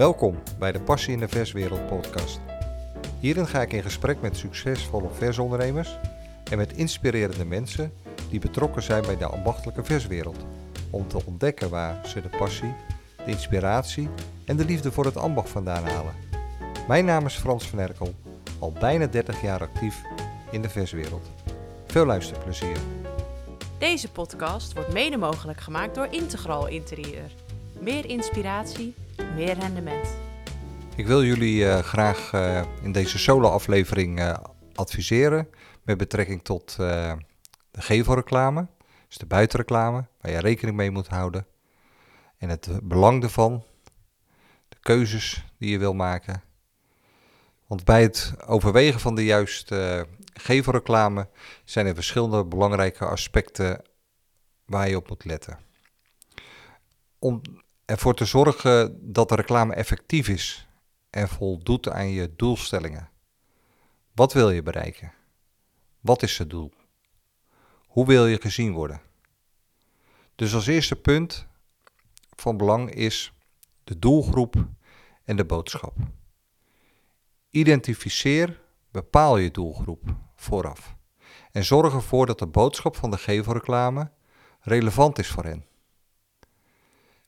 Welkom bij de Passie in de Verswereld podcast. Hierin ga ik in gesprek met succesvolle versondernemers en met inspirerende mensen die betrokken zijn bij de ambachtelijke verswereld. Om te ontdekken waar ze de passie, de inspiratie en de liefde voor het ambacht vandaan halen. Mijn naam is Frans van Erkel, al bijna 30 jaar actief in de verswereld. Veel luisterplezier. Deze podcast wordt mede mogelijk gemaakt door Integral Interieur. Meer inspiratie, meer rendement. Ik wil jullie eh, graag eh, in deze solo-aflevering eh, adviseren met betrekking tot de gevelreclame, dus de buitenreclame, waar je rekening mee moet houden. En het belang ervan, de keuzes die je wil maken. Want bij het overwegen van de juiste gevelreclame zijn er verschillende belangrijke aspecten waar je op moet letten. Om ervoor te zorgen dat de reclame effectief is en voldoet aan je doelstellingen. Wat wil je bereiken? Wat is het doel? Hoe wil je gezien worden? Dus als eerste punt van belang is de doelgroep en de boodschap. Identificeer, bepaal je doelgroep vooraf. En zorg ervoor dat de boodschap van de gevelreclame relevant is voor hen.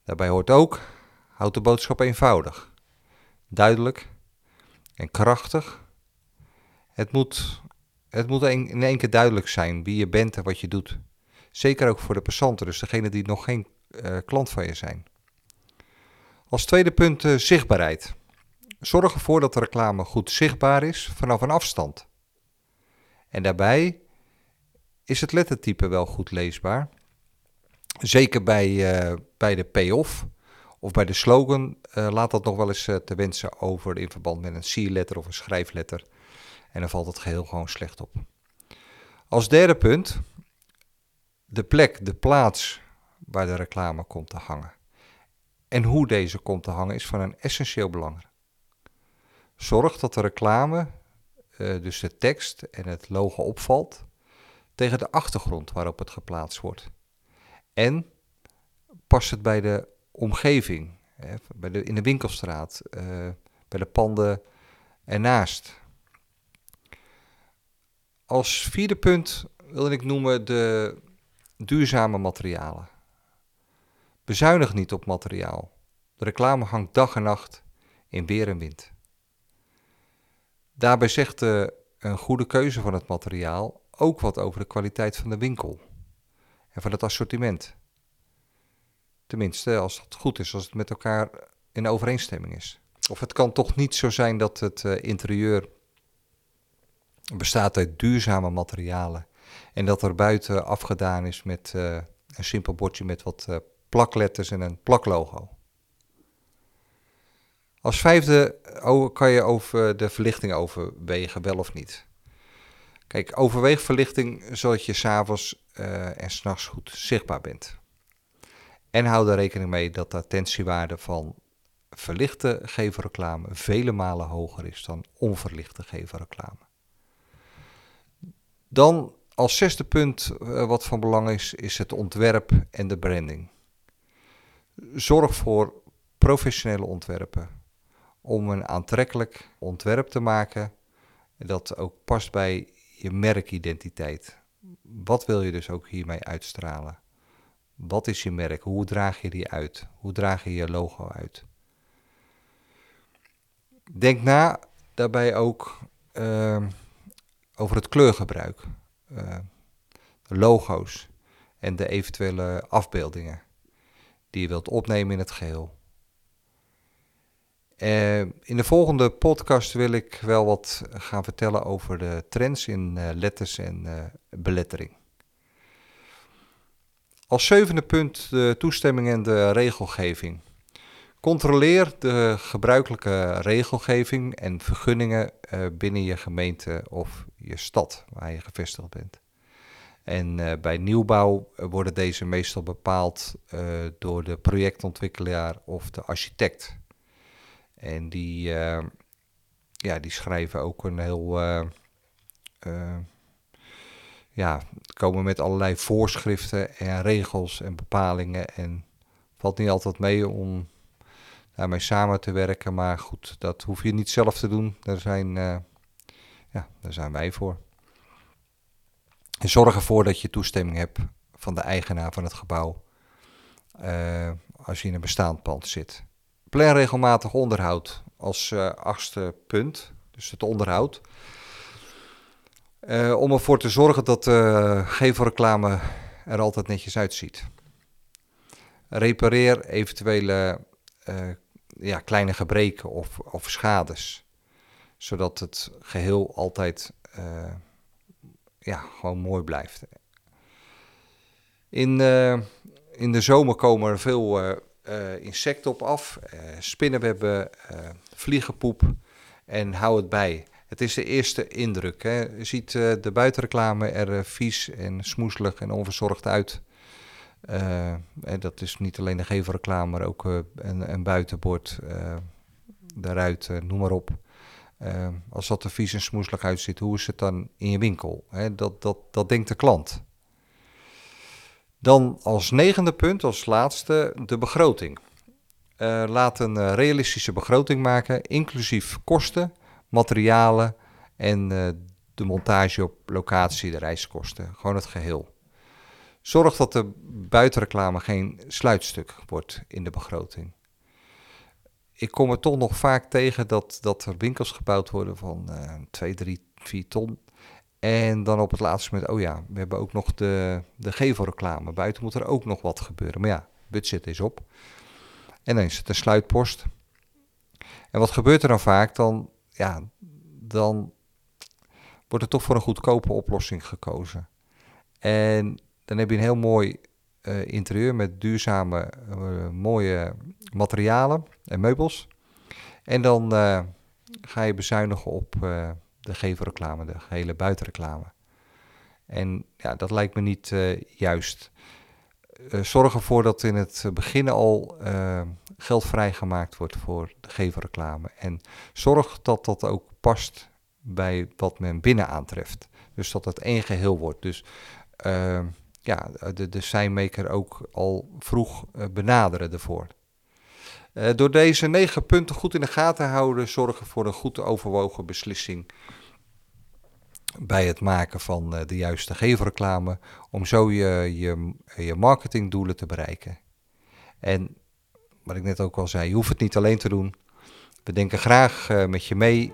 Daarbij hoort ook, houd de boodschap eenvoudig, duidelijk en krachtig. Het moet, het moet in één keer duidelijk zijn wie je bent en wat je doet. Zeker ook voor de passanten, dus degene die nog geen uh, klant van je zijn. Als tweede punt uh, zichtbaarheid. Zorg ervoor dat de reclame goed zichtbaar is vanaf een afstand. En daarbij is het lettertype wel goed leesbaar. Zeker bij, uh, bij de payoff of bij de slogan uh, laat dat nog wel eens uh, te wensen over in verband met een sierletter of een schrijfletter. En dan valt het geheel gewoon slecht op. Als derde punt, de plek, de plaats waar de reclame komt te hangen. En hoe deze komt te hangen is van een essentieel belang. Zorg dat de reclame, dus de tekst en het logo opvalt tegen de achtergrond waarop het geplaatst wordt. En past het bij de omgeving, hè, bij de, in de winkelstraat, uh, bij de panden ernaast. Als vierde punt wil ik noemen de duurzame materialen. Bezuinig niet op materiaal. De reclame hangt dag en nacht in weer en wind. Daarbij zegt de, een goede keuze van het materiaal ook wat over de kwaliteit van de winkel en van het assortiment. Tenminste, als het goed is, als het met elkaar in overeenstemming is. Of het kan toch niet zo zijn dat het uh, interieur bestaat uit duurzame materialen en dat er buiten afgedaan is met uh, een simpel bordje met wat uh, plakletters en een plaklogo. Als vijfde kan je over de verlichting overwegen, wel of niet. Kijk, overweeg verlichting zodat je s'avonds uh, en s'nachts goed zichtbaar bent. En hou er rekening mee dat de attentiewaarde van verlichte gevelreclame vele malen hoger is dan onverlichte gevelreclame. Dan als zesde punt uh, wat van belang is, is het ontwerp en de branding. Zorg voor professionele ontwerpen om een aantrekkelijk ontwerp te maken dat ook past bij je merkidentiteit. Wat wil je dus ook hiermee uitstralen? Wat is je merk? Hoe draag je die uit? Hoe draag je je logo uit? Denk na daarbij ook uh, over het kleurgebruik, uh, de logo's en de eventuele afbeeldingen die je wilt opnemen in het geheel. Uh, in de volgende podcast wil ik wel wat gaan vertellen over de trends in uh, letters en uh, belettering. Als zevende punt de toestemming en de regelgeving. Controleer de gebruikelijke regelgeving en vergunningen binnen je gemeente of je stad waar je gevestigd bent. En bij nieuwbouw worden deze meestal bepaald door de projectontwikkelaar of de architect. En die, uh, ja, die schrijven ook een heel. Uh, uh, ja, komen met allerlei voorschriften en regels en bepalingen. En valt niet altijd mee om daarmee samen te werken. Maar goed, dat hoef je niet zelf te doen. Daar zijn, ja, daar zijn wij voor. En zorg ervoor dat je toestemming hebt van de eigenaar van het gebouw als je in een bestaand pand zit. Plan regelmatig onderhoud als achtste punt, dus het onderhoud. Uh, om ervoor te zorgen dat de uh, gevelreclame er altijd netjes uitziet. Repareer eventuele ja, kleine gebreken of, of schades. Zodat het geheel altijd ja, gewoon mooi blijft. In, in de zomer komen er veel insecten op af. spinnenwebben, vliegenpoep. En hou het bij. Het is de eerste indruk. Hè. Je ziet de buitenreclame er vies en smoeselig en onverzorgd uit. En dat is niet alleen de gevelreclame, maar ook een, een, buitenbord, daaruit, noem maar op. als dat er vies en smoeselig uitziet, hoe is het dan in je winkel? Hè? Dat, dat, dat denkt de klant. Dan als negende punt, als laatste, de begroting. laat een realistische begroting maken, inclusief kosten materialen en eh, de montage op locatie, de reiskosten. Gewoon het geheel. Zorg dat de buitenreclame geen sluitstuk wordt in de begroting. Ik kom er toch nog vaak tegen dat, dat er winkels gebouwd worden van uh, 2, 3, 4 ton. En dan op het laatste moment, oh ja, we hebben ook nog de, de gevelreclame. Buiten moet er ook nog wat gebeuren. Maar ja, budget is op. En dan is het een sluitpost. En wat gebeurt er dan vaak? Dan ja, dan wordt er toch voor een goedkope oplossing gekozen. En dan heb je een heel mooi uh, interieur met duurzame, uh, mooie materialen en meubels. En dan uh, ga je bezuinigen op de gevelreclame, de gehele buitenreclame. En ja, dat lijkt me niet juist. zorg ervoor dat in het begin al geld vrijgemaakt wordt voor de gevelreclame. En zorg dat dat ook past bij wat men binnen aantreft. Dus dat het één geheel wordt. Dus ja, de, de ook al vroeg benaderen ervoor. Uh, door deze negen punten goed in de gaten houden, zorgen voor een goed overwogen beslissing bij het maken van de juiste gevelreclame, om zo je, je, je marketingdoelen te bereiken. En wat ik net ook al zei, je hoeft het niet alleen te doen. We denken graag uh, met je mee,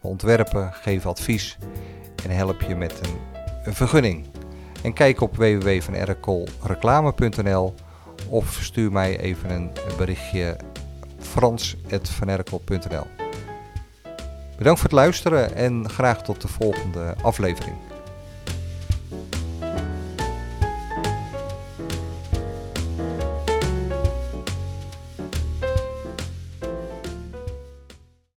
we ontwerpen, geven advies en helpen je met een, een vergunning. En kijk op www.vanerkelreclame.nl of stuur mij even een berichtje frans.vanerkel.nl Bedankt voor het luisteren en graag tot de volgende aflevering.